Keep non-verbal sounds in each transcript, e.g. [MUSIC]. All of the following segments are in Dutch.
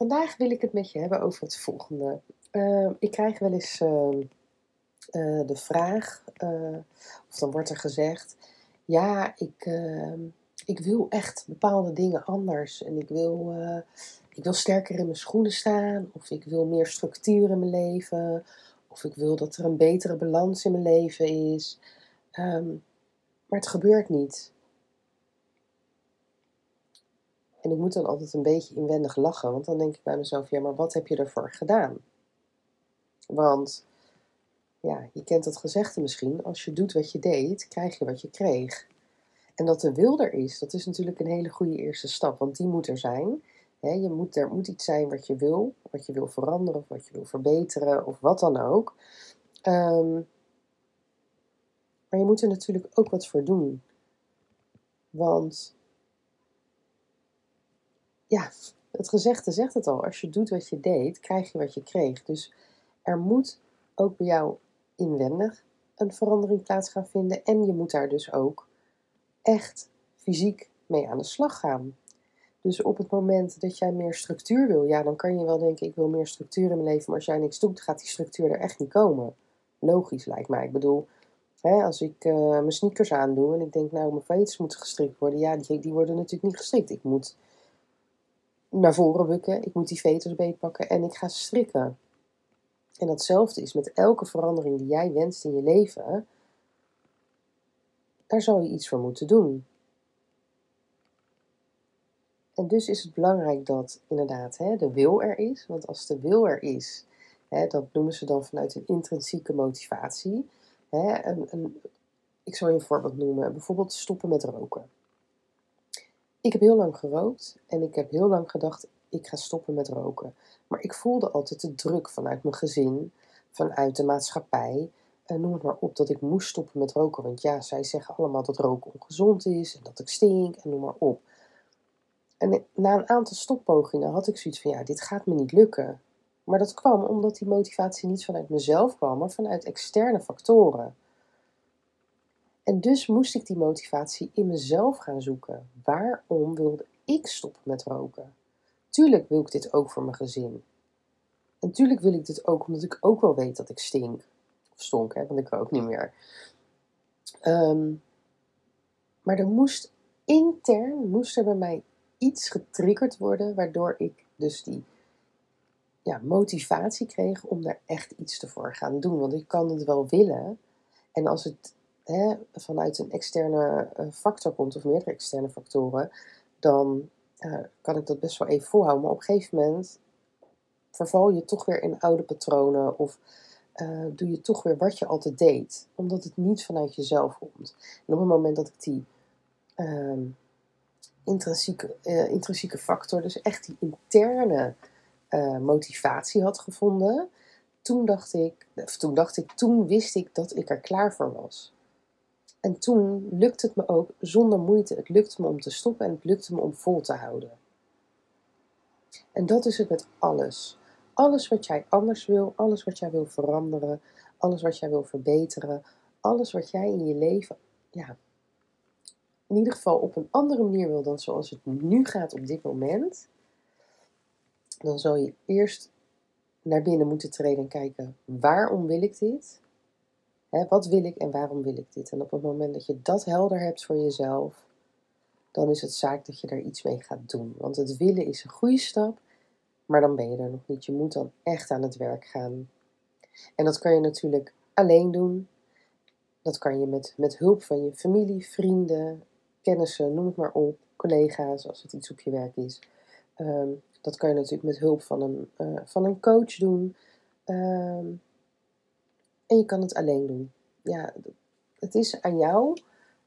Vandaag wil ik het met je hebben over het volgende. Uh, ik krijg wel eens uh, uh, de vraag, of dan wordt er gezegd: Ja, ik, ehm, ik wil echt bepaalde dingen anders. En ik wil, ik wil sterker in mijn schoenen staan, of ik wil meer structuur in mijn leven, of ik wil dat er een betere balans in mijn leven is. Maar het gebeurt niet. En ik moet dan altijd een beetje inwendig lachen, want dan denk ik bij mezelf: ja, maar wat heb je ervoor gedaan? Want ja, je kent dat gezegde misschien: als je doet wat je deed, krijg je wat je kreeg. En dat de wil er is, dat is natuurlijk een hele goede eerste stap, want die moet er zijn. je moet, er moet iets zijn wat je wil, wat je wil veranderen, of wat je wil verbeteren, of wat dan ook. Um, maar je moet er natuurlijk ook wat voor doen. Want ja, het gezegde zegt het al. Als je doet wat je deed, krijg je wat je kreeg. Dus er moet ook bij jou inwendig een verandering plaats gaan vinden. En je moet daar dus ook echt fysiek mee aan de slag gaan. Dus op het moment dat jij meer structuur wil, ja, dan kan je wel denken: ik wil meer structuur in mijn leven. Maar als jij niks doet, gaat die structuur er echt niet komen. Logisch lijkt mij. Ik bedoel, hè, als ik uh, mijn sneakers aandoe en ik denk, nou, mijn veters moeten gestrikt worden, ja, die, die worden natuurlijk niet gestrikt. Ik moet naar voren bukken, ik moet die veters beetpakken en ik ga strikken. En datzelfde is met elke verandering die jij wenst in je leven, daar zal je iets voor moeten doen. En dus is het belangrijk dat inderdaad hè, de wil er is, want als de wil er is, hè, dat noemen ze dan vanuit een intrinsieke motivatie. Hè, een, een, ik zal je een voorbeeld noemen, bijvoorbeeld stoppen met roken. Ik heb heel lang gerookt en ik heb heel lang gedacht, ik ga stoppen met roken. Maar ik voelde altijd de druk vanuit mijn gezin, vanuit de maatschappij, en noem het maar op, dat ik moest stoppen met roken. Want ja, zij zeggen allemaal dat roken ongezond is en dat ik stink en noem maar op. En na een aantal stoppogingen had ik zoiets van, ja, dit gaat me niet lukken. Maar dat kwam omdat die motivatie niet vanuit mezelf kwam, maar vanuit externe factoren. En dus moest ik die motivatie in mezelf gaan zoeken. Waarom wilde ik stoppen met roken? Tuurlijk wil ik dit ook voor mijn gezin. En tuurlijk wil ik dit ook omdat ik ook wel weet dat ik stink. Of stonk, hè, want ik rook niet meer. Um, maar er moest intern, moest er bij mij iets getriggerd worden, waardoor ik dus die ja, motivatie kreeg om daar echt iets te voor gaan doen. Want ik kan het wel willen. En als het vanuit een externe eh, factor komt, of meerdere externe factoren, dan uh, kan ik dat best wel even volhouden. Maar op een gegeven moment verval je toch weer in oude patronen of uh, doe je toch weer wat je altijd deed, omdat het niet vanuit jezelf komt. En op het moment dat ik die uh, intrinsieke, intrinsieke factor, dus echt die interne motivatie had gevonden, toen dacht ik, of toen dacht ik, toen wist ik dat ik er klaar voor was. En toen lukte het me ook zonder moeite. Het lukte me om te stoppen en het lukte me om vol te houden. En dat is het met alles. Alles wat jij anders wil, alles wat jij wil veranderen, alles wat jij wil verbeteren, alles wat jij in je leven, ja, in ieder geval op een andere manier wil dan zoals het nu gaat op dit moment, dan zal je eerst naar binnen moeten treden en kijken: waarom wil ik dit? Wat wil ik en waarom wil ik dit? En op het moment dat je dat helder hebt voor jezelf, dan is het zaak dat je daar iets mee gaat doen. Want het willen is een goede stap, maar dan ben je er nog niet. Je moet dan echt aan het werk gaan. En dat kan je natuurlijk alleen doen. Dat kan je met, met hulp van je familie, vrienden, kennissen, noem het maar op, collega's als het iets op je werk is. Ehm, dat kan je natuurlijk met hulp van een, uh, van een coach doen. Ehm, en je kan het alleen doen. Ja, het is aan jou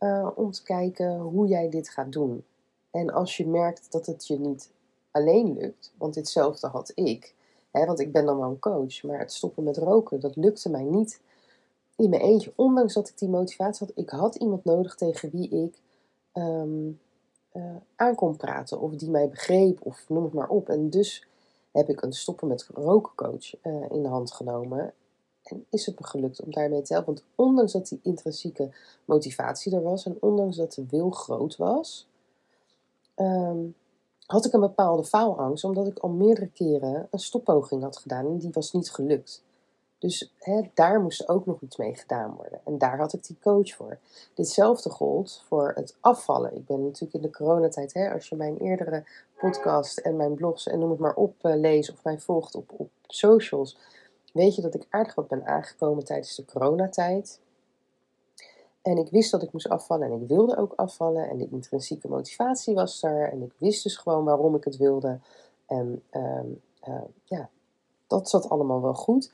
uh, om te kijken hoe jij dit gaat doen. En als je merkt dat het je niet alleen lukt, want ditzelfde had ik. Hè, want ik ben dan wel een coach, maar het stoppen met roken, dat lukte mij niet in mijn eentje. Ondanks dat ik die motivatie had, ik had iemand nodig tegen wie ik um, aan kon praten. Of die mij begreep, of noem het maar op. En dus heb ik een stoppen met roken coach uh, in de hand genomen. En is het me gelukt om daarmee te helpen. Want ondanks dat die intrinsieke motivatie er was en ondanks dat de wil groot was, um, had ik een bepaalde faalangst, omdat ik al meerdere keren een stoppoging had gedaan en die was niet gelukt. Dus daar moest ook nog iets mee gedaan worden. En daar had ik die coach voor. Ditzelfde gold voor het afvallen. Ik ben natuurlijk in de coronatijd, hè, als je mijn eerdere podcast en mijn blogs en noem het maar op uh, leest of mij volgt op, op socials, weet je dat ik aardig wat ben aangekomen tijdens de coronatijd. En ik wist dat ik moest afvallen en ik wilde ook afvallen. En de intrinsieke motivatie was er. En ik wist dus gewoon waarom ik het wilde. En uh, uh, ja, dat zat allemaal wel goed.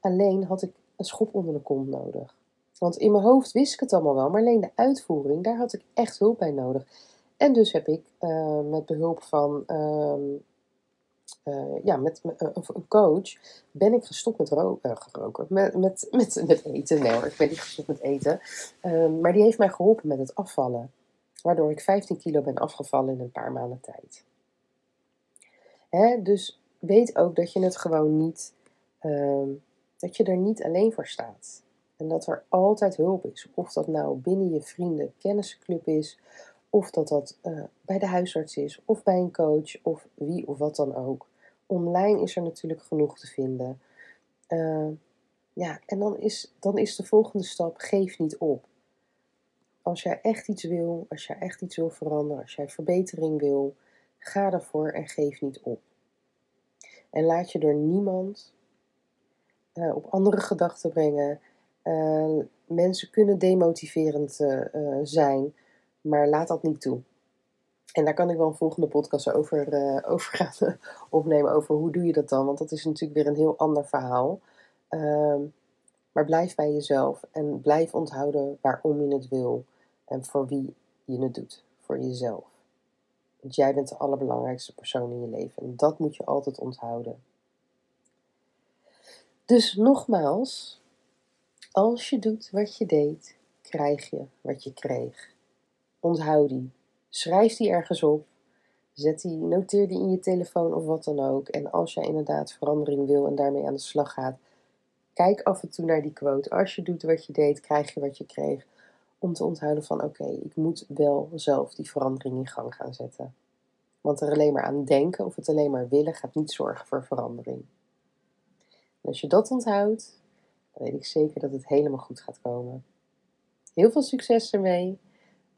Alleen had ik een schop onder de kont nodig. Want in mijn hoofd wist ik het allemaal wel, maar alleen de uitvoering, daar had ik echt hulp bij nodig. En dus heb ik uh, met behulp van ehm, uh, ja, met uh, een coach ben ik gestopt met roken, geroken, met, met, met, met eten. Nee ik ben niet gestopt met eten. Uh, maar die heeft mij geholpen met het afvallen. Waardoor ik 15 kilo ben afgevallen in een paar maanden tijd. Hè, dus weet ook dat je het gewoon niet, ehm, dat je er niet alleen voor staat. En dat er altijd hulp is. Of dat nou binnen je vrienden kennisclub is, of dat dat uh, bij de huisarts is, of bij een coach, of wie of wat dan ook. Online is er natuurlijk genoeg te vinden. Uh, ja, en dan is, dan is de volgende stap: geef niet op. Als jij echt iets wil, als jij echt iets wil veranderen, als jij verbetering wil, ga ervoor en geef niet op. En laat je door niemand uh, op andere gedachten brengen. Mensen kunnen demotiverend zijn. Maar laat dat niet toe. En daar kan ik wel een volgende podcast over, uh, [LAUGHS] over gaan opnemen. Over hoe doe je dat dan? Want dat is natuurlijk weer een heel ander verhaal. Uh, maar blijf bij jezelf en blijf onthouden waarom je het wil. En voor wie je het doet. Voor jezelf. Want jij bent de allerbelangrijkste persoon in je leven. En dat moet je altijd onthouden. Dus nogmaals, als je doet wat je deed, krijg je wat je kreeg. Onthoud die. Schrijf die ergens op. Zet die, noteer die in je telefoon of wat dan ook. En als jij inderdaad verandering wil en daarmee aan de slag gaat, kijk af en toe naar die quote. Als je doet wat je deed, krijg je wat je kreeg. Om te onthouden van oké, ik moet wel zelf die verandering in gang gaan zetten. Want er alleen maar aan denken of het alleen maar willen gaat niet zorgen voor verandering. En als je dat onthoudt, dan weet ik zeker dat het helemaal goed gaat komen. Heel veel succes ermee.